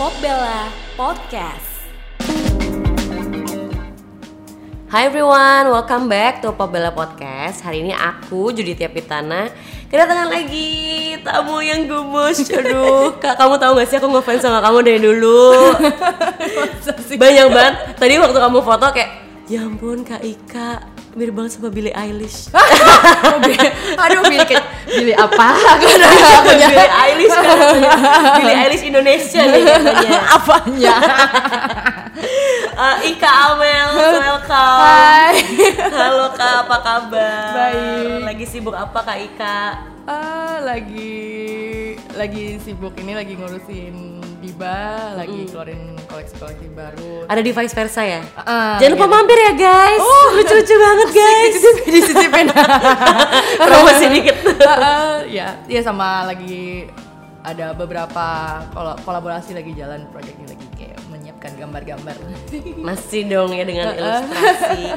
Pop Bella Podcast. Hai everyone, welcome back to Pop Bella Podcast. Hari ini aku Judi Tiapitana kedatangan lagi tamu yang gemes. Aduh, kak kamu tahu gak sih aku ngefans sama kamu dari dulu. Banyak banget. Tadi waktu kamu foto kayak, ya ampun kak Ika, mirip banget sama Billie Eilish. Aduh, Billy, ke- Billy apa? Billie Eilish kan, Billie Eilish Indonesia nih katanya. Apanya? Eh, Ika Amel, welcome. Hai. Halo kak, apa kabar? Baik. Lagi sibuk apa kak Ika? Ah, lagi lagi sibuk ini lagi ngurusin Diba, lagi keluarin koleksi-koleksi baru. Ada di vice versa ya? Ah, Jangan lupa iya. mampir ya guys. Lucu-lucu banget guys. Disisipin. Promosi dikit. Ya, ya sama lagi ada beberapa kol- kolaborasi lagi jalan proyek ini lagi menyiapkan gambar-gambar. Masih dong ya dengan ilustrasi.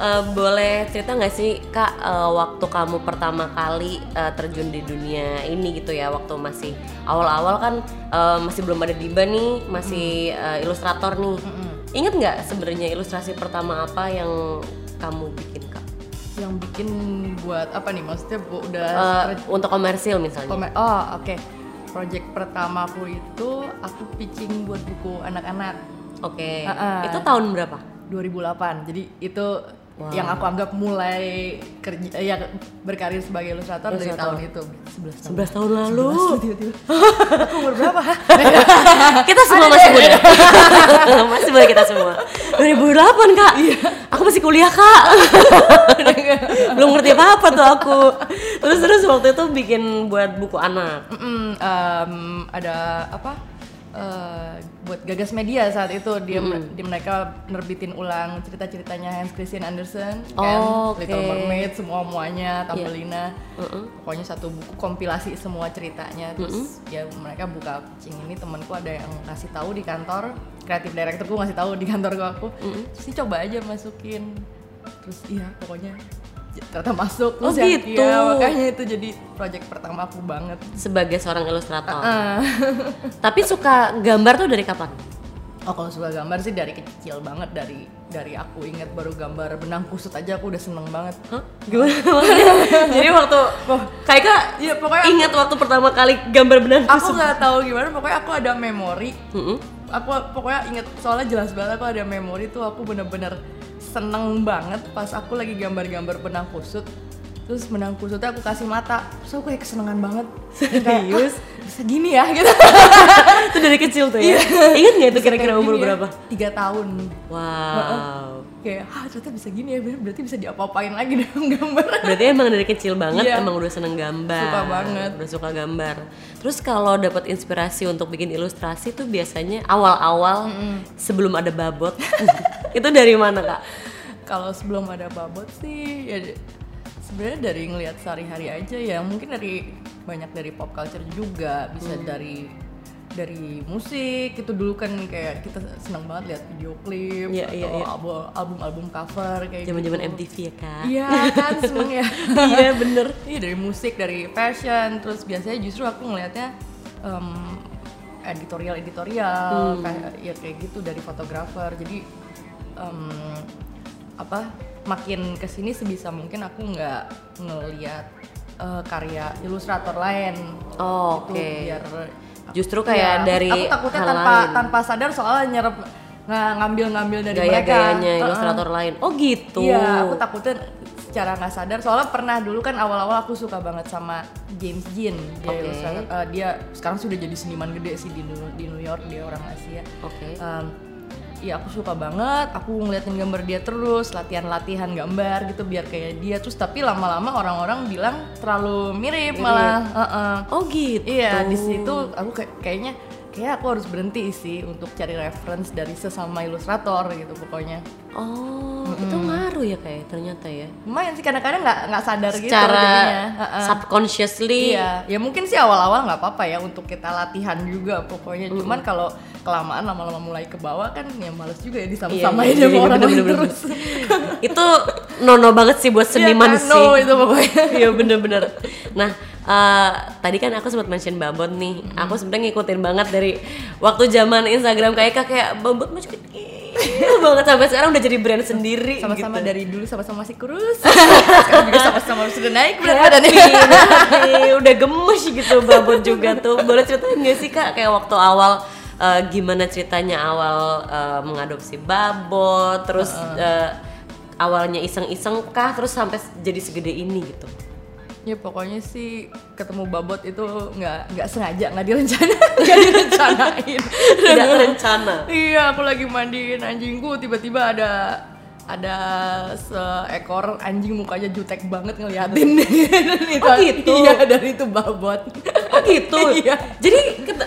Eh, boleh cerita nggak sih kak eh, waktu kamu pertama kali eh, terjun di dunia ini gitu ya waktu masih awal-awal kan eh, masih belum ada diba nih masih eh, ilustrator nih. Ingat nggak sebenarnya ilustrasi pertama apa yang kamu bikin kak? Yang bikin buat apa nih? Maksudnya bu, udah Eh, untuk komersil misalnya. Komen- oh oke. Project pertamaku itu aku pitching buat buku anak-anak Oke. Ah, ah. Itu tahun berapa? 2008. Jadi itu yang aku anggap mulai kerja ya berkarir sebagai ilustrator dari tahun itu 11 tahun. 11 tahun lalu. Aku umur berapa? kita semua masih muda. masih muda kita semua. 2008 kak. Aku masih kuliah kak. Belum ngerti apa apa tuh aku. Terus terus waktu itu bikin buat buku anak. Ada apa? Eh, buat gagas media saat itu. Dia di mereka nerbitin ulang cerita-ceritanya Hans Christian Andersen Oh, kan oke. Little Mermaid semua muanya Tambelina Mm-mm. pokoknya satu buku kompilasi semua ceritanya. Terus ya mereka buka pitching ini temanku ada yang ngasih tahu di kantor kreatif directorku ngasih tahu di kantor aku. Terus "Ih, coba aja masukin. Terus iya pokoknya ternyata masuk Oh, terus gitu. iya, makanya itu jadi project pertama aku banget Sebagai seorang ilustrator. Ah. Tapi suka gambar tuh dari kapan? Oh kalau suka gambar sih dari kecil banget dari dari aku ingat baru gambar benang kusut aja aku udah seneng banget. Hah? Gimana? Jadi waktu kayak kak Iya pokoknya aku, ingat waktu pertama kali gambar benang aku kusut. nggak tahu gimana pokoknya aku ada memori. Mm-mm. Aku pokoknya inget soalnya jelas banget aku ada memori tuh aku bener-bener seneng banget pas aku lagi gambar-gambar benang kusut. Terus benang kusutnya aku kasih mata, terus aku kayak kesenangan banget. Serius? Bisa gini ya gitu. itu dari kecil tuh ya. Ingat nggak itu kira-kira umur ya. berapa? Tiga tahun. Wow. Kayak, ah ternyata bisa gini ya, berarti bisa diapa-apain lagi dalam gambar. Berarti emang dari kecil banget Iya. emang udah seneng gambar. Suka banget. Udah suka gambar. Terus kalau dapat inspirasi untuk bikin ilustrasi tuh biasanya awal-awal sebelum ada babot. itu dari mana, Kak? Kalau sebelum ada babot sih ya sebenarnya dari ngelihat sehari-hari aja ya mungkin dari banyak dari pop culture juga bisa Hmm. dari dari musik itu dulu kan kayak kita senang banget lihat video klip Iya, atau iya, iya. album album album cover kayak Zaman-zaman gitu. MTV ya, Kak. Iya kan seneng ya. Iya, bener. Iya dari musik dari fashion terus biasanya justru aku ngelihatnya editorial editorial Hmm. kayak ya kayak gitu dari fotografer jadi em, apa makin ke sini sebisa mungkin aku nggak ngelihat eh, karya ilustrator lain Oh, Itu oke. biar Justru kayak Iya, dari aku takutnya hal tanpa lain. tanpa sadar soalnya nyerap nggak ngambil ngambil dari mereka Gaya-gayanya ilustrator lain. Oh, gitu. Iya, aku takutnya secara nggak sadar. Soalnya pernah dulu kan awal-awal aku suka banget sama James Jean. Dia Oke. ilustrator, eh, dia sekarang sudah jadi seniman gede sih di New, di New York. Dia orang Asia. Oke. Em, Iya aku suka banget, aku ngeliatin gambar dia terus, latihan-latihan gambar gitu biar kayak dia terus tapi lama-lama orang-orang bilang terlalu mirip, malah Heeh. Oh, gitu. Iya di situ aku kayak kayaknya kayak aku harus berhenti sih untuk cari reference dari sesama ilustrator gitu pokoknya. Oh, itu ngaruh ya kayak ternyata ya. lumayan sih kadang-kadang nggak nggak sadar gitu Secara. Heeh. subconsciously iya ya mungkin sih awal-awal nggak apa-apa ya untuk kita latihan juga pokoknya cuman kalau kelamaan lama-lama mulai ke bawah kan ya males juga ya Iya, disama-samain iya, sama iya, orang lain terus itu nono banget sih buat seniman Iya kan? sih. No, itu pokoknya Iya bener-bener. Nah eh, tadi kan aku sempat mention babot nih. Aku sebenarnya ngikutin banget dari waktu zaman Instagram kayak kayak babot kecil banget sampai sekarang udah jadi brand sendiri sama-sama gitu. dari dulu sama-sama masih kurus sekarang juga sama-sama sudah naik berat badannya udah gemes gitu babot juga tuh. Boleh ceritain nggak sih Kak kayak waktu awal eh, gimana ceritanya awal eh, mengadopsi babot, terus eh, awalnya iseng-iseng kah terus sampai jadi segede ini gitu. Ya pokoknya sih ketemu babot itu nggak nggak sengaja nggak direncana nggak direncanain Tidak terencana. iya aku lagi mandiin anjingku tiba-tiba ada ada seekor anjing mukanya jutek banget ngeliatin itu, Oh, gitu? iya dari itu babot Oh gitu. Iya. Jadi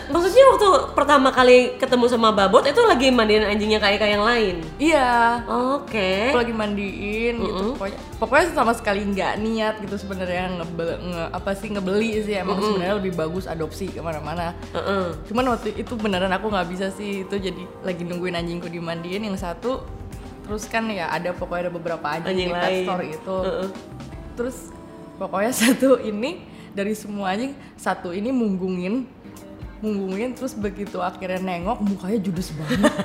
maksudnya waktu pertama kali ketemu sama babot itu lagi mandiin anjingnya kayak kayak yang lain. iya Oke. aku lagi mandiin gitu pokoknya pokoknya sama sekali nggak niat gitu sebenarnya ngebel nge, apa sih ngebeli sih emang sebenarnya lebih bagus adopsi ke mana-mana Heeh. cuman waktu itu beneran aku nggak bisa sih itu jadi lagi nungguin anjingku dimandiin yang satu terus kan ya ada pokoknya ada beberapa anjing, Anjing di pet store itu Heeh. terus pokoknya satu ini dari semua anjing satu ini munggungin munggungin terus begitu akhirnya nengok mukanya judes banget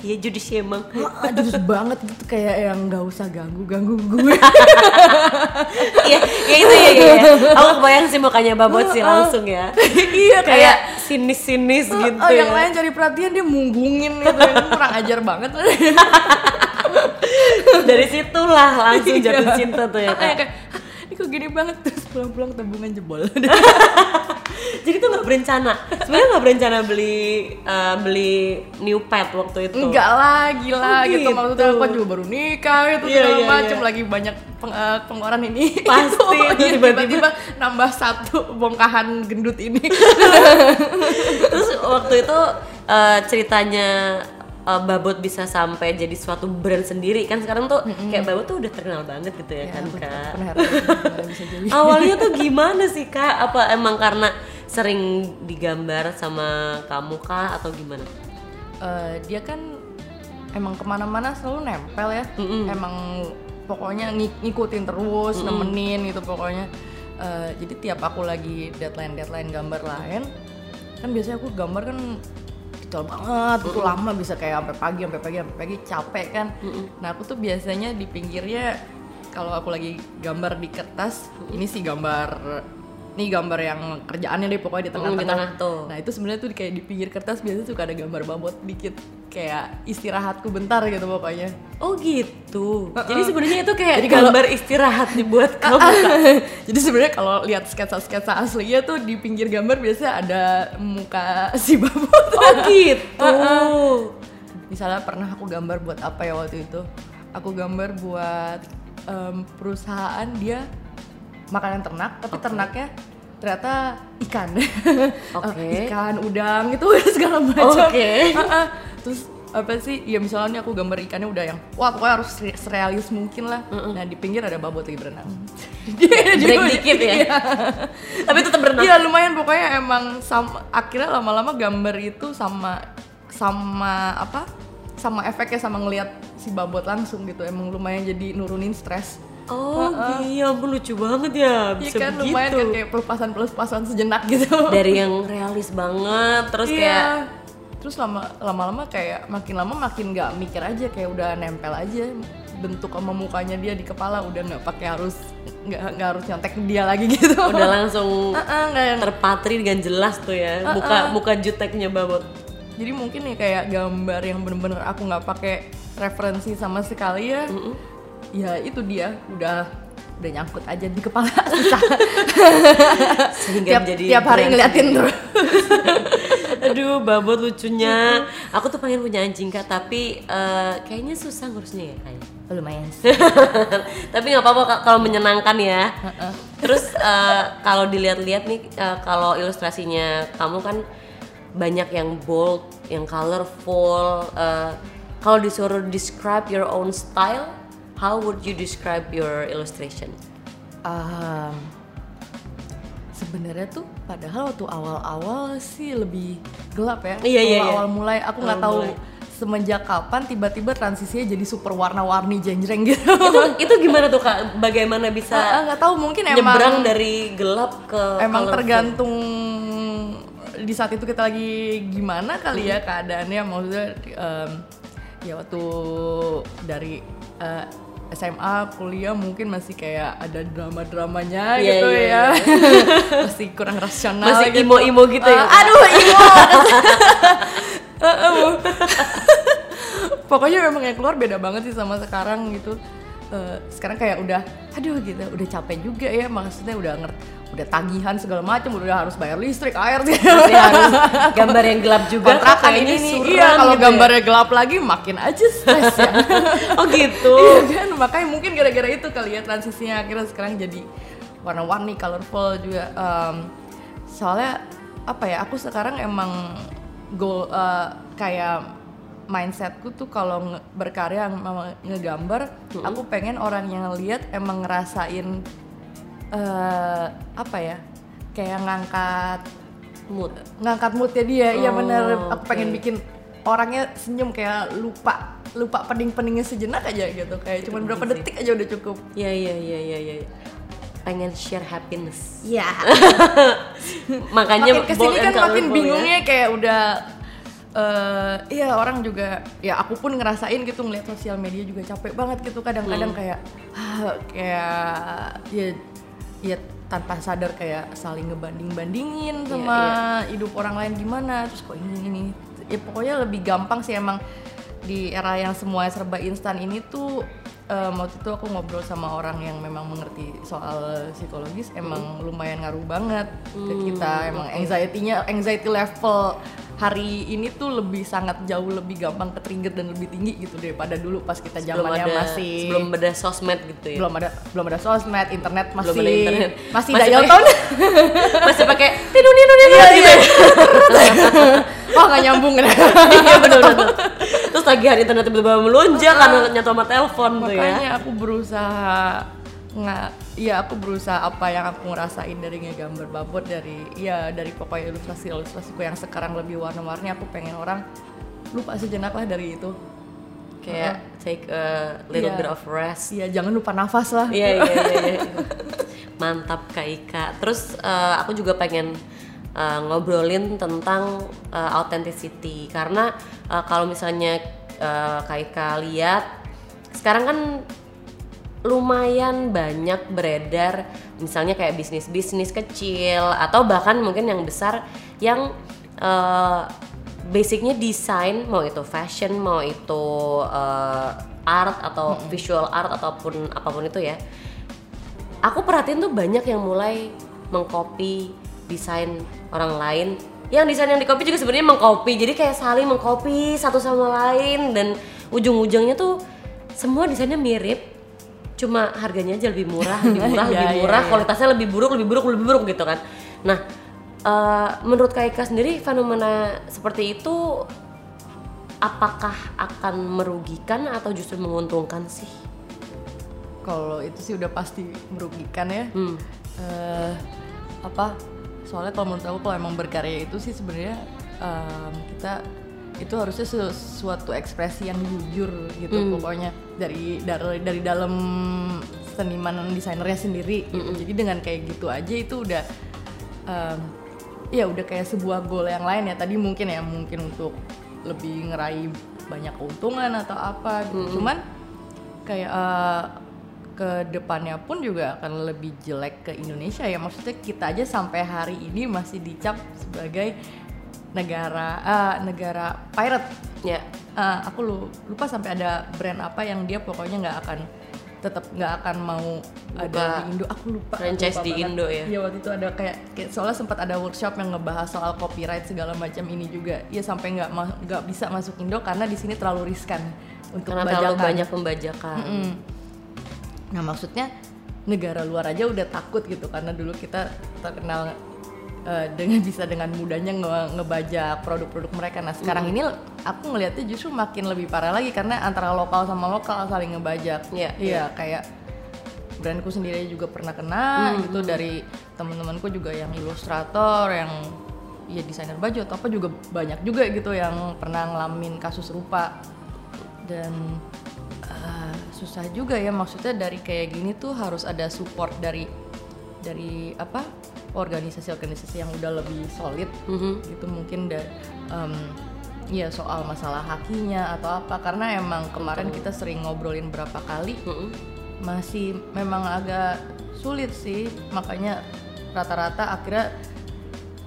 Iya judi sih emang. Ah, judes banget gitu kayak yang nggak usah ganggu ganggu gue Iya, ya itu ya, ya, ya. Aku kebayang sih mukanya babot sih langsung ya. iya Kayak sinis-sinis gitu. oh, yang ya. lain cari perhatian dia munggungin gitu kurang ajar banget Dari situlah langsung Iya. jatuh cinta tuh ya kak. "Hah, ini kok gini banget terus pulang-pulang tabungan jebol Jadi tuh nggak berencana. Sebenarnya nggak berencana beli eh, beli new pet waktu itu. enggak lah gila Oh, gitu gitu. maksudnya aku juga baru nikah gitu Iya, segala iya, macem iya. lagi banyak peng- eh, pengeluaran ini Pasti, itu. tiba-tiba. nambah satu bongkahan gendut ini Terus waktu itu eh, ceritanya eh, Babot bisa sampai jadi suatu brand sendiri. Kan sekarang tuh kayak Babot tuh udah terkenal banget gitu ya, kan aku kak. Awalnya tuh gimana sih kak? Apa emang karena sering digambar sama kamu kak atau gimana? Eh, dia kan emang ke mana-mana selalu nempel ya. Emang pokoknya ng- ngikutin terus nemenin gitu pokoknya. Eh, jadi tiap aku lagi deadline deadline gambar lain kan biasanya aku gambar kan detail banget itu lama bisa kayak sampai pagi sampai pagi sampai pagi capek kan. Nah aku tuh biasanya di pinggirnya kalau aku lagi gambar di kertas ini sih gambar ini gambar yang kerjaannya deh pokoknya di Mm, di tengah-tengah. tengah tuh. Nah itu sebenarnya tuh kayak di pinggir kertas biasanya suka ada gambar babot dikit kayak istirahatku bentar gitu pokoknya. Oh gitu. Jadi sebenarnya itu kayak Jadi gambar istirahat dibuat kamu kak. Jadi sebenarnya kalau lihat sketsa-sketsa aslinya tuh di pinggir gambar biasanya ada muka si babot. Oh gitu. Misalnya pernah aku gambar buat apa ya waktu itu? Aku gambar buat em, perusahaan dia makanan ternak, tapi ternaknya ternyata ikan. Oke. Eh, ikan, udang itu segala macam. Oke. Heeh. Terus apa sih? Ya misalnya aku gambar ikannya udah yang wah pokoknya harus serealis mungkin lah. Nah di pinggir ada babot lagi berenang. Dia Break juga- dikit ya. Iya. Tapi tetap berenang. Iya lumayan pokoknya emang sama akhirnya lama-lama gambar itu sama sama apa? Sama efeknya sama ngelihat si babot langsung gitu. Emang lumayan jadi nurunin stres. Oh iya, ampun lucu banget ya. Iya Bisa kan begitu. lumayan kan kayak pelepasan-pelepasan sejenak gitu. Dari yang realis banget, terus Iya. kayak terus lama lama-lama kayak makin lama makin nggak mikir aja kayak udah nempel aja bentuk sama mukanya dia di kepala udah nggak pakai harus nggak nggak harus nyontek dia lagi gitu. Udah langsung Heeh, nggak yang terpatri dengan jelas tuh ya. Muka muka juteknya babot. jadi mungkin nih kayak gambar yang bener-bener aku nggak pakai referensi sama sekali ya ya itu dia udah udah nyangkut aja di kepala. Susah Sehingga tiap, menjadi tiap hari ngeliatin terus Aduh, babot lucunya. Aku tuh pengen punya anjing kak, tapi eh, kayaknya susah ngurusnya ya kayaknya. lumayan tapi nggak apa-apa kalau menyenangkan ya. Terus eh, kalau dilihat-lihat nih, eh, kalau ilustrasinya kamu kan banyak yang bold, yang colorful. eh, kalau disuruh describe your own style, how would you describe your illustration? Um, sebenarnya tuh padahal waktu awal-awal sih lebih gelap ya. Iya, iya, Kalau iya. awal mulai aku nggak Awal tahu mulai. semenjak kapan tiba-tiba transisinya jadi super warna-warni jeng-jeng gitu itu itu gimana tuh kak bagaimana bisa Ah, nggak tahu mungkin emang nyebrang dari gelap ke emang colorful? tergantung di saat itu kita lagi gimana kali ya keadaannya maksudnya em, ya waktu dari eh, SMA kuliah mungkin masih kayak ada drama-dramanya Iya, gitu iya, ya. masih kurang rasional masih gitu. imo-imo gitu ya? Ah, Kak? aduh imo. Pokoknya memang yang keluar beda banget sih sama sekarang gitu Eh, sekarang kayak udah aduh gitu udah capek juga ya maksudnya udah ngerti udah tagihan segala macam udah harus bayar listrik air sih Masih harus gambar yang gelap juga. Kontrakan ini nih suram iya kalau gitu ya. gambarnya gelap lagi makin aja stres ya. Oh gitu. Iya kan? Makanya mungkin gara-gara itu kali ya transisinya akhirnya sekarang jadi warna-warni colorful juga. Em, soalnya apa ya aku sekarang emang goal eh, kayak mindsetku tuh kalau berkarya memang ngegambar aku pengen orang yang lihat emang ngerasain eh apa ya kayak ngangkat mood ngangkat moodnya dia iya Oh, bener aku pengen oke. bikin orangnya senyum kayak lupa lupa pening-peningnya sejenak aja gitu kayak cuman berapa detik aja udah cukup Iya iya iya iya iya. Pengen share happiness. Iya. Makanya makin ke sini kan makin colorful ya. bingungnya kayak udah eh iya orang juga ya aku pun ngerasain gitu ngeliat sosial media juga capek banget gitu kadang-kadang kayak ah, kayak ya ya tanpa sadar kayak saling ngebanding-bandingin sama hidup orang lain gimana terus kok ini ini. Ya pokoknya lebih gampang sih emang di era yang semua serba instan ini tuh em, waktu itu aku ngobrol sama orang yang memang mengerti soal psikologis emang lumayan ngaruh banget ke kita emang anxiety-nya anxiety level hari ini tuh lebih sangat jauh lebih gampang ke trigger dan lebih tinggi gitu daripada dulu pas kita Belum zamannya masih sebelum ada sosmed gitu ya. belum ada belum ada sosmed internet masih Belum ada internet. masih Masih dial pakai- tone Masih pakai tidur tidur tidur gitu. oh nggak nyambung kan Iya benar benar. Terus tagihan internet tiba-tiba melonjak karena nyatu sama telepon tuh ya. makanya aku berusaha nggak ya aku berusaha apa yang aku ngerasain dari ngegambar babot dari ya dari pokoknya ilustrasi ilustrasiku yang sekarang lebih warna-warni aku pengen orang lupa sejenak lah dari itu Kayak take a little Iya. bit of rest. Iya jangan lupa nafas lah Iya iya iya. iya. Mantap Kak Ika. Terus eh, aku juga pengen eh, ngobrolin tentang eh, authenticity. Karena eh, kalau misalnya eh, Kak Ika lihat sekarang kan lumayan banyak beredar misalnya kayak bisnis-bisnis kecil atau bahkan mungkin yang besar yang eh, basicnya desain mau itu fashion mau itu eh, art atau visual art ataupun apa pun itu ya. Aku perhatiin tuh banyak yang mulai mengcopy desain orang lain. Yang desain yang dikopi juga sebenarnya mengcopy. Jadi kayak saling mengcopy satu sama lain. Dan ujung-ujungnya tuh semua desainnya mirip. Cuma harganya aja lebih murah lebih murah Iya, lebih iya, murah. iya. kualitasnya lebih buruk lebih buruk lebih buruk gitu kan. Nah eh, menurut Kak Ika sendiri fenomena seperti itu apakah akan merugikan atau justru menguntungkan sih? Kalau itu sih udah pasti merugikan ya. Hmm. eh apa soalnya kalau menurut aku kalau emang berkarya itu sih sebenarnya em, kita itu harusnya sesuatu ekspresi yang jujur gitu. Pokoknya dari dari dari dalam seniman desainernya sendiri gitu. jadi dengan kayak gitu aja itu udah em, ya udah kayak sebuah goal yang lain ya. Tadi mungkin ya mungkin untuk lebih ngeraih banyak keuntungan atau apa gitu. Cuman kayak eh, ke depannya pun juga akan lebih jelek ke Indonesia ya maksudnya kita aja sampai hari ini masih dicap sebagai negara ah, negara pirate ya Ah, aku lu- lupa sampai ada brand apa yang dia pokoknya nggak akan tetap nggak akan mau ada di Indo aku lupa franchise lupa di banget. Indo ya? iya waktu itu ada kayak, kayak soalnya sempat ada workshop yang ngebahas soal copyright segala macam ini juga iya sampai nggak nggak bisa masuk Indo karena di sini terlalu riskan untuk karena terlalu bajakan. banyak pembajakan Mm. Nah maksudnya negara luar aja udah takut gitu karena dulu kita terkenal eh, dengan bisa dengan mudahnya nge- ngebajak produk-produk mereka. Nah sekarang ini aku ngelihatnya justru makin lebih parah lagi karena antara lokal sama lokal saling ngebajak. Iya, Iya kayak brandku sendiri juga pernah kena gitu dari teman-temanku juga yang ilustrator yang ya desainer baju atau apa juga banyak juga gitu yang pernah ngalamin kasus serupa dan uh, susah juga ya maksudnya dari kayak gini tuh harus ada support dari dari apa organisasi-organisasi yang udah lebih solid Mhm. gitu mungkin da, um, ya soal masalah hakinya atau apa karena emang kemarin kita sering ngobrolin berapa kali Mhm. masih memang agak sulit sih makanya rata-rata akhirnya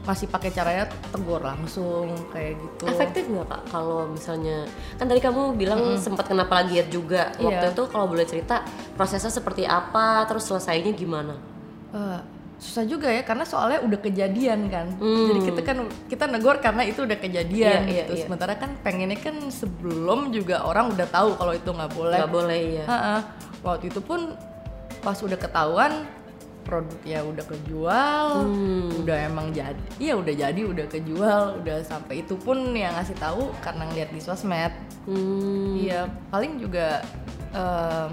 masih pakai caranya tegur langsung kayak gitu Efektif nggak kak kalau misalnya kan tadi kamu bilang sempat kena plagiat juga waktu Iya. itu kalau boleh cerita prosesnya seperti apa terus selesainya gimana? Eh, susah juga ya karena soalnya udah kejadian kan jadi kita kan kita negor karena itu udah kejadian Hmm. Iya, gitu iya. sementara kan pengennya kan sebelum juga orang udah tahu kalau itu nggak boleh Nggak boleh ya. Ha-ha. waktu itu pun pas udah ketahuan produknya udah kejual Hmm. udah emang jadi iya udah jadi udah kejual udah sampai itu pun yang ngasih tahu karena ngeliat di sosmed Hmm. Iya, paling juga em,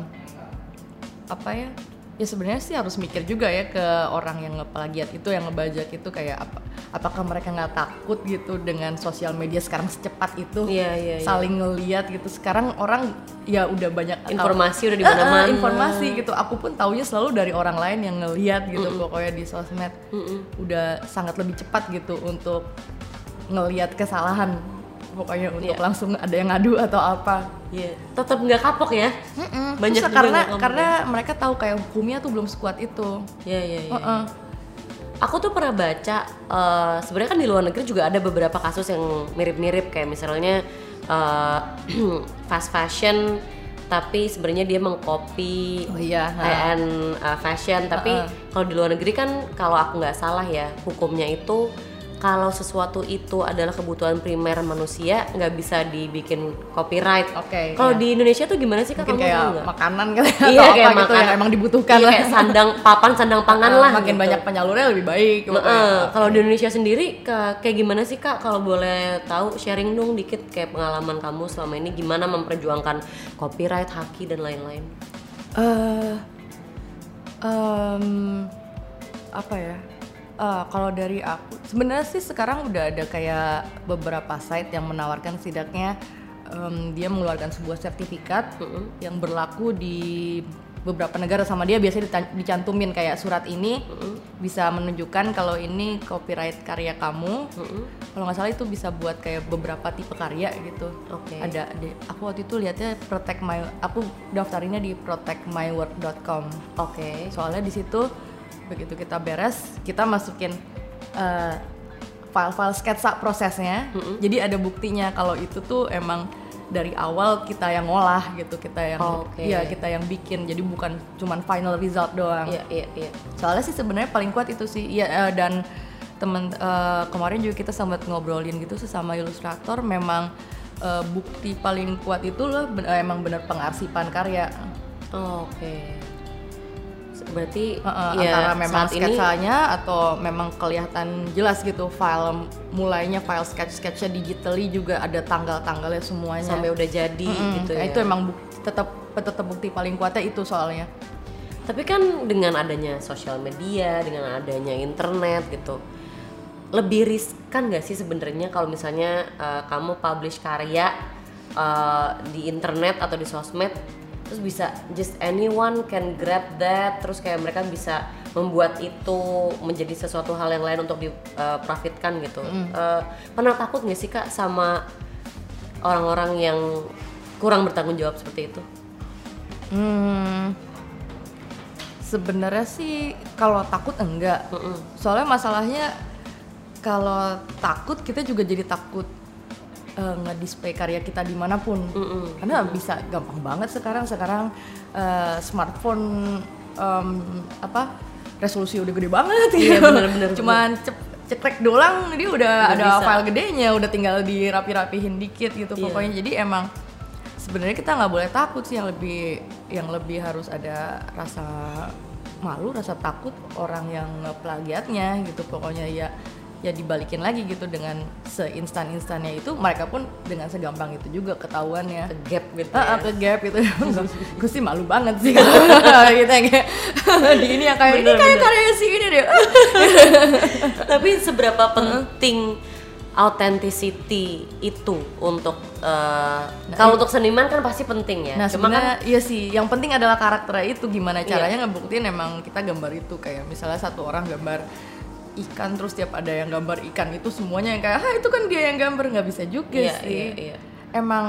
apa ya? Ya sebenarnya sih harus mikir juga ya ke orang yang ngeplagiat itu, yang ngebajak itu kayak apa? Apakah mereka nggak takut gitu dengan sosial media sekarang secepat itu Iya, iya, iya. saling ngeliat gitu. Sekarang orang ya udah banyak Informasi udah di mana-mana. informasi gitu. Aku pun taunya selalu dari orang lain yang ngeliat gitu pokoknya di sosmed. Udah sangat lebih cepat gitu untuk ngeliat kesalahan. Pokoknya untuk Iya. langsung ada yang ngadu atau apa. Iya. Tetap nggak kapok ya? Banyak Susah karena karena mereka tahu kayak hukumnya tuh belum sekuat itu. Iya iya iya. Heeh. Aku tuh pernah baca eh, sebenarnya kan di luar negeri juga ada beberapa kasus yang mirip-mirip kayak misalnya eh, fast fashion tapi sebenarnya dia mengcopy Oh iya, ha. high-end uh, fashion tapi kalau di luar negeri kan kalau aku nggak salah ya hukumnya itu kalau sesuatu itu adalah kebutuhan primer manusia nggak bisa dibikin copyright. Oke, Kalau iya. di Indonesia tuh gimana sih kak? Mungkin Kamu kayak makanan kali Iya atau kayak apa gitu makanan. yang emang dibutuhkan Iya, lah. kayak sandang papan sandang pangan lah. Makin gitu. banyak penyalurnya lebih baik. Pokoknya. eh, kalau di Indonesia sendiri ke- kayak gimana sih kak? Kalau boleh tahu sharing dong dikit kayak pengalaman kamu selama ini gimana memperjuangkan copyright, haki dan lain-lain. Eh, em, apa ya? Eh, kalau dari aku, sebenarnya sih sekarang udah ada kayak beberapa site yang menawarkan setidaknya em, dia mengeluarkan sebuah sertifikat yang berlaku di beberapa negara sama dia biasanya dicantumin kayak surat ini bisa menunjukkan kalau ini copyright karya kamu. Kalau nggak salah itu bisa buat kayak beberapa tipe karya gitu. Oke. Ada, ada- aku waktu itu lihatnya protect my aku daftarinnya di protectmywork.com. Oke. Soalnya di situ begitu kita beres, kita masukin eh, file-file sketsa prosesnya. Jadi ada buktinya kalau itu tuh emang dari awal kita yang ngolah gitu, kita yang Oke. iya kita yang bikin. Jadi bukan cuman final result doang. Iya iya iya. Soalnya sih sebenarnya paling kuat itu sih. Iya eh, dan temen eh, kemarin juga kita sempat ngobrolin gitu sesama ilustrator memang eh, bukti paling kuat itu loh ben- eh, emang bener pengarsipan karya. Oh, Oke. Berarti Heeh, ya antara memang saat ini sketsanya atau memang kelihatan jelas gitu file mulainya file sketch-sketchnya digitally juga ada tanggal-tanggalnya semuanya. sampai udah jadi Mm-mm, gitu kayak ya. Itu emang bukti, tetap tetap bukti paling kuatnya itu soalnya. Tapi kan dengan adanya sosial media, dengan adanya internet gitu, lebih riskan nggak sih sebenarnya kalau misalnya uh, kamu publish karya uh, di internet atau di sosmed, terus bisa just anyone can grab that, terus kayak mereka bisa membuat itu menjadi sesuatu hal yang lain untuk diprofitkan gitu. Uh, pernah takut nggak sih kak sama orang-orang yang kurang bertanggung jawab seperti itu? Hmm, sebenarnya sih kalau takut enggak. Soalnya masalahnya kalau takut kita juga jadi takut eh, nge-display karya kita di mana pun. Karena bisa gampang banget sekarang. Sekarang eh, smartphone em, apa resolusi udah gede banget Iya, gitu. bener-bener, Cuman cep- cekrek doang dia udah, Udah ada bisa. file gedenya, udah tinggal dirapi-rapihin dikit gitu Iya. pokoknya. Jadi emang sebenarnya kita nggak boleh takut sih yang lebih yang lebih harus ada rasa malu rasa takut orang yang ngeplagiatnya gitu pokoknya ya ya dibalikin lagi gitu dengan seinstan instannya itu mereka pun dengan segampang itu juga ketahuannya Ke gap gitu Ah, ya. ke gap itu gue sih malu banget sih gitu yang kayak di ini yang kayak ini Bener, kayak bener. karya si ini deh Tapi seberapa penting authenticity itu untuk eh, kalau untuk seniman kan pasti penting ya. nah Cuma kan iya sih yang penting adalah karakter itu gimana Iya. caranya ngebuktiin emang kita gambar itu kayak misalnya satu orang gambar ikan terus tiap ada yang gambar ikan itu semuanya yang kayak ah itu kan dia yang gambar. Nggak bisa juga Iya, sih. iya, iya. emang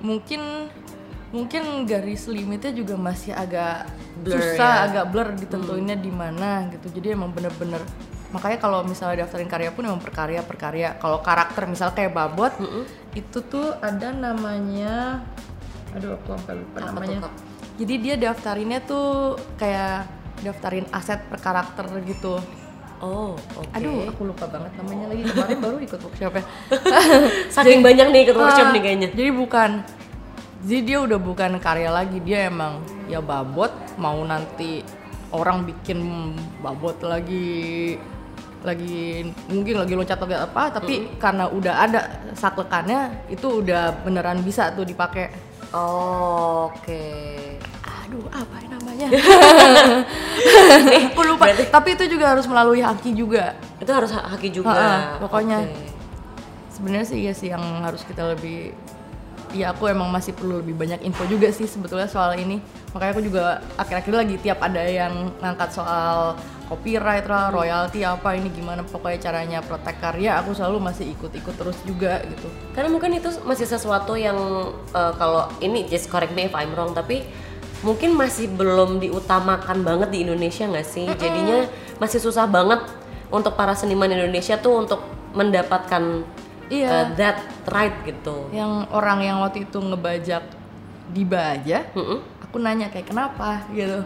mungkin mungkin garis limitnya juga masih agak Blur, susah ya. agak blur ditentuinnya di mana gitu. Jadi emang bener-bener makanya kalau misalnya daftarin karya pun emang per karya per karya kalau karakter misalnya kayak babot itu tuh ada namanya aduh aku sampai lupa Apa namanya. Tuh, jadi dia daftarinnya tuh kayak daftarin aset per karakter gitu oh, oke. aduh aku lupa banget namanya lagi kemarin baru ikut workshopnya Saking banyak nih ikut workshop Ah, nih kayaknya. Jadi bukan jadi dia udah bukan karya lagi, dia emang ya babot mau nanti orang bikin babot lagi lagi mungkin lagi loncat atau apa tapi karena udah ada saklekannya itu udah beneran bisa tuh dipakai Oh, oke. aduh apa ya aku lupa tapi itu juga harus melalui haki juga Itu harus ha- haki juga. Ha-ha, pokoknya. Oke. sebenarnya sih iya sih yang harus kita lebih ya aku emang masih perlu lebih banyak info juga sih sebetulnya soal ini makanya aku juga akhir-akhir lagi tiap ada yang ngangkat soal copyright lah, royalti apa ini gimana pokoknya caranya protek karya aku selalu masih ikut-ikut terus juga gitu Karena mungkin itu masih sesuatu yang eh, kalau ini just correct me if I'm wrong tapi mungkin masih belum diutamakan banget di Indonesia nggak sih? Jadinya masih susah banget untuk para seniman Indonesia tuh untuk mendapatkan Iya. eh, that right gitu. yang orang yang waktu itu ngebajak Diba aja Mm-mm. aku nanya kayak kenapa gitu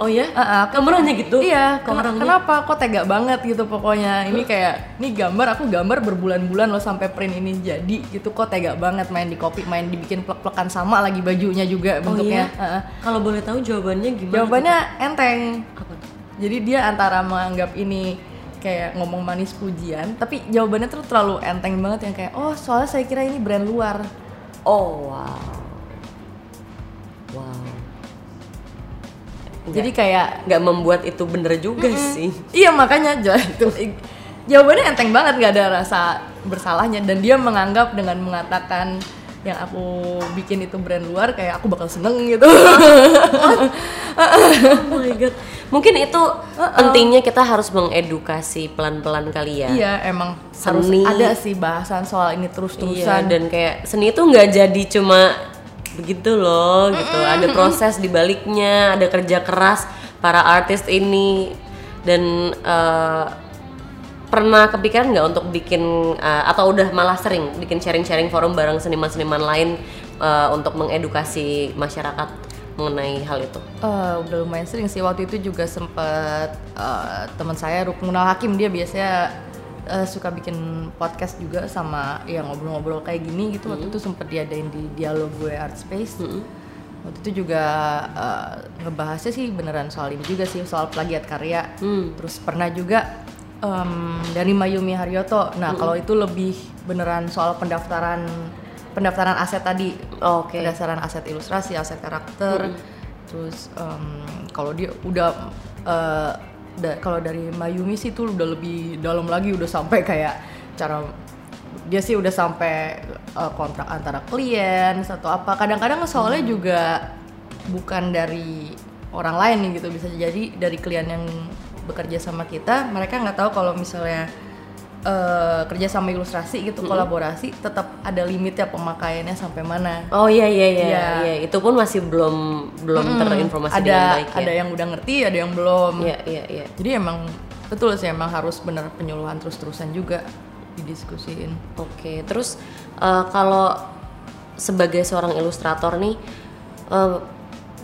Oh ya? Ah, ah, Kamu nanya gitu? Iya, orangnya? kenapa kok tega banget gitu pokoknya. Ini kayak ini gambar aku gambar berbulan-bulan loh sampai print ini jadi gitu kok tega banget main di copy, main dibikin plek-plekan sama lagi bajunya juga Oh bentuknya. iya? Heeh. Kalau boleh tahu jawabannya gimana? Jawabannya enteng. Apa tuh? Jadi dia antara menganggap ini kayak ngomong manis pujian, tapi jawabannya tuh terlalu enteng banget yang kayak oh soalnya saya kira ini brand luar. Oh wow. Wow. Jadi kayak nggak membuat itu bener juga sih. Iya makanya itu jawabannya enteng banget nggak ada rasa bersalahnya dan dia menganggap dengan mengatakan yang aku bikin itu brand luar kayak aku bakal seneng gitu. Oh my god. Mungkin itu pentingnya kita harus mengedukasi pelan-pelan kali ya. iya emang harus Seni. ada sih bahasan soal ini Iya, terus-terusan. dan kayak seni itu nggak jadi cuma begitu loh gitu. Ada proses di baliknya, ada kerja keras para artis ini dan eh, pernah kepikiran nggak untuk bikin eh, atau udah malah sering bikin sharing-sharing forum bareng seniman-seniman lain eh, untuk mengedukasi masyarakat mengenai hal itu. Eh, udah lumayan sering sih waktu itu juga sempet eh, teman saya Rukmunal Hakim dia biasanya eh, suka bikin podcast juga sama ya ngobrol-ngobrol kayak gini gitu. Waktu itu sempet diadain di dialog gue art space. Waktu itu juga eh, ngebahasnya sih beneran soal ini juga sih soal plagiat karya. Hmm. terus pernah juga em, dari Mayumi Haryoto. Nah kalau itu lebih beneran soal pendaftaran pendaftaran aset tadi. Oke. pendaftaran aset ilustrasi aset karakter. Terus em, kalau dia udah eh, da- kalau dari Mayumi sih tuh udah lebih dalam lagi udah sampai kayak cara dia sih udah sampai eh, kontrak antara klien atau apa. Kadang-kadang soalnya juga bukan dari orang lain nih gitu bisa jadi dari klien yang bekerja sama kita mereka nggak tahu kalau misalnya eh, kerja sama ilustrasi gitu kolaborasi tetap ada limitnya pemakaiannya sampai mana Oh iya iya iya, Iya. iya. itu pun masih belum belum terinformasi ada dengan baik ya. ada yang udah ngerti ada yang belum Iya iya iya. jadi emang betul sih emang harus bener penyuluhan terus-terusan juga didiskusiin Oke, terus eh, kalau sebagai seorang ilustrator nih, eh,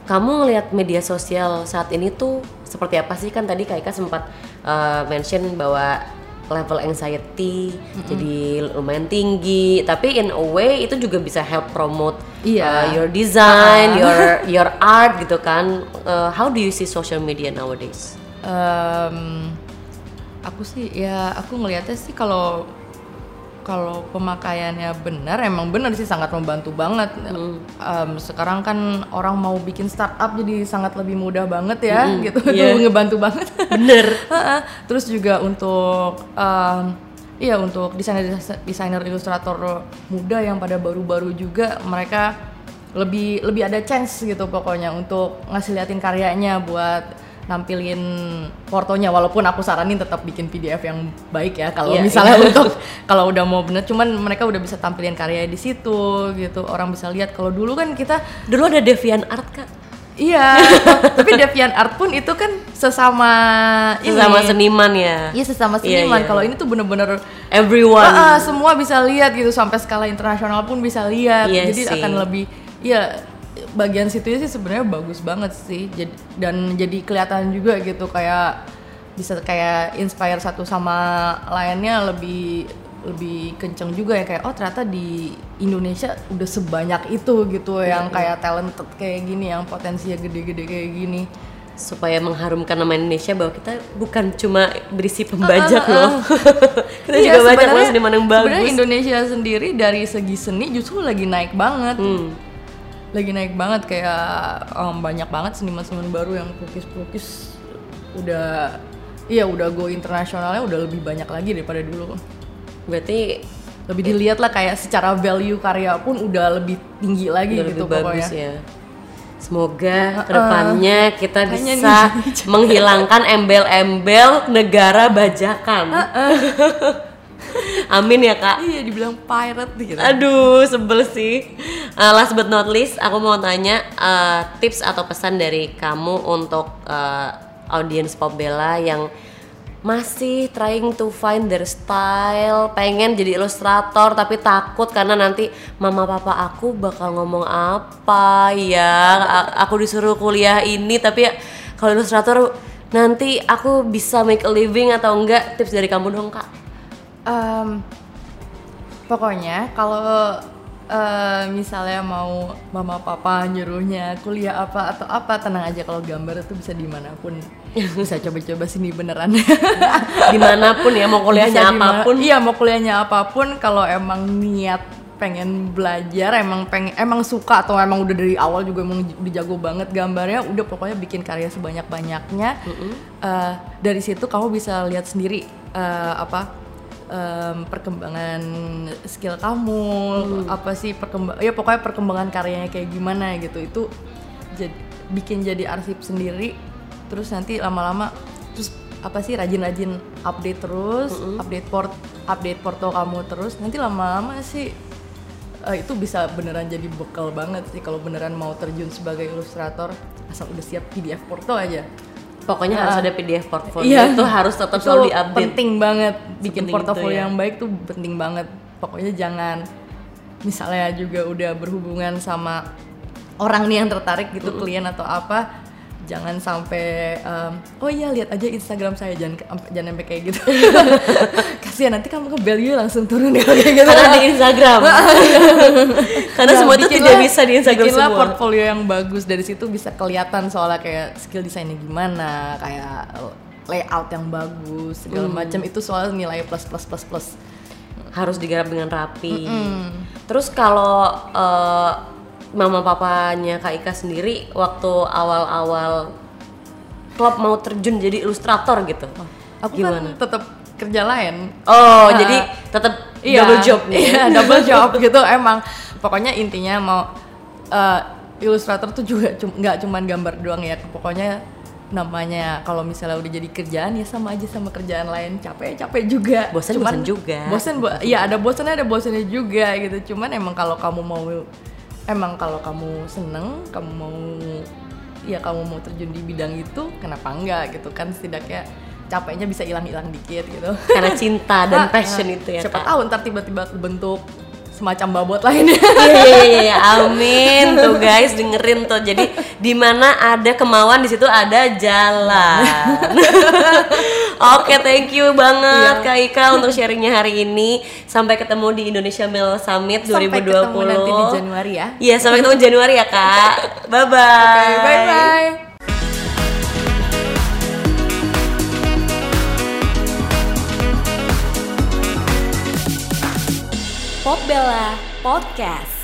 kamu ngelihat media sosial saat ini tuh seperti apa sih? Kan tadi Kak Ika sempat eh, mention bahwa level anxiety jadi lumayan tinggi, tapi in a way itu juga bisa help promote Iya. eh, your design, your your art gitu kan. Eh, how do you see social media nowadays? Em, aku sih ya aku ngelihatnya sih kalau kalau pemakaiannya benar emang benar sih sangat membantu banget. Hmm. Em, sekarang kan orang mau bikin startup jadi sangat lebih mudah banget ya Mm-mm, gitu. Iya. Itu ngebantu banget. Bener. Terus juga untuk em, iya untuk desainer desainer ilustrator muda yang pada baru-baru juga mereka lebih lebih ada chance gitu pokoknya untuk ngasih liatin karyanya buat nampilin portonya walaupun aku saranin tetap bikin PDF yang baik ya kalau Iya, misalnya iya. untuk kalau udah mau bener cuman mereka udah bisa tampilin karya di situ gitu orang bisa lihat kalau dulu kan kita dulu ada Devian Art kak iya tapi Deviant Art pun itu kan sesama ini. sama seniman ya Iya sesama Iya, seniman. iya. Kalau ini tuh bener-bener everyone Ah, semua bisa lihat gitu sampai skala internasional pun bisa lihat. Iya jadi sih. akan lebih ya bagian situ sih sebenarnya bagus banget sih. Jadi, dan jadi kelihatan juga gitu kayak bisa kayak inspire satu sama lainnya lebih lebih kenceng juga ya kayak oh ternyata di Indonesia udah sebanyak itu gitu yang kayak talented kayak gini yang potensinya gede-gede kayak gini. supaya mengharumkan nama Indonesia bahwa kita bukan cuma berisi pembajak loh kita juga banyak loh sebenarnya- seniman yang sebenarnya bagus Indonesia sendiri dari segi seni justru lagi naik banget. Hmm. Lagi naik banget kayak em, banyak banget seniman-seniman baru yang pelukis-pelukis udah iya udah go internasionalnya udah lebih banyak lagi daripada dulu. berarti Lebih dilihat lah kayak secara value karya pun udah lebih tinggi lagi udah gitu lebih bagus pokoknya. ya. Semoga ke depannya kita Makanya bisa menghilangkan embel-embel negara bajakan amin ya kak Iya dibilang pirate gitu. Aduh, sebel sih. Uh, last but not least, aku mau tanya uh, tips atau pesan dari kamu untuk uh, audiens Pop Bella yang masih trying to find their style, pengen jadi ilustrator tapi takut karena nanti mama papa aku bakal ngomong apa ya. Aku disuruh kuliah ini tapi ya, kalau ilustrator nanti aku bisa make a living atau enggak? Tips dari kamu dong, Kak. Em, pokoknya kalau eh, misalnya mau mama papa nyuruhnya kuliah apa atau apa tenang aja kalau gambar itu bisa di mana pun. Bisa coba-coba sini beneran. Di mana pun ya mau kuliahnya Bisa dimana- apa pun. iya mau kuliahnya apa pun kalau emang niat pengen belajar emang pengen emang suka atau emang udah dari awal juga emang udah jago banget gambarnya udah pokoknya bikin karya sebanyak banyaknya dari situ kamu bisa lihat sendiri eh, apa em, perkembangan skill kamu apa sih perkembang ya pokoknya perkembangan karyanya kayak gimana gitu. Itu jadi bikin jadi arsip sendiri terus nanti lama-lama terus apa sih rajin-rajin update terus update port update porto kamu terus nanti lama-lama sih eh, itu bisa beneran jadi bekal banget sih. Kalau beneran mau terjun sebagai ilustrator asal udah siap PDF porto aja Pokoknya harus ada PDF portfolio Iya. itu harus tetap Itu selalu diupdate. penting banget bikin Sepenting itu ya. yang baik tuh penting banget pokoknya jangan misalnya juga udah berhubungan sama orang nih yang tertarik gitu klien atau apa jangan sampai em, oh iya lihat aja Instagram saya jangan jangan sampai kayak gitu kasihan nanti kamu ke value langsung turun ya kayak gitu Karena di Instagram. Karena Ya, semua itu tidak bisa di Instagram bikinlah semua. portfolio yang bagus dari situ bisa kelihatan soalnya kayak skill desainnya gimana, kayak layout yang bagus segala Hmm. macam itu soal nilai plus plus plus plus. Harus digarap dengan rapi. Terus kalau eh, mama papanya Kak Ika sendiri waktu awal-awal klub mau terjun jadi ilustrator gitu. Aku Gimana? kan tetap kerja lain. Oh, Ah. jadi tetap Iya, double job nih. Iya, double job gitu emang. Pokoknya intinya mau eh, ilustrator tuh juga cum- nggak cuman gambar doang ya. Pokoknya namanya kalau misalnya udah jadi kerjaan ya sama aja sama kerjaan lain capek capek juga Bosan, bosan juga. bosan bo iya ada bosannya ada bosannya juga gitu cuman emang kalau kamu mau emang kalau kamu seneng kamu mau ya kamu mau terjun di bidang itu kenapa enggak gitu kan setidaknya capeknya bisa hilang-hilang dikit gitu Karena cinta dan Ah, passion ah. itu ya siapa Kak. tahu ntar tiba-tiba bentuk semacam babot lainnya Iya iya iya amin tuh guys dengerin tuh jadi di mana ada kemauan di situ ada jalan. Oke thank you banget Iya. Kak Ika untuk sharingnya hari ini. Sampai ketemu di Indonesia Mill Summit 2020. sampai ketemu nanti di Januari ya Iya sampai ketemu Januari ya Kak. Bye bye. bye bye Popbella Podcast.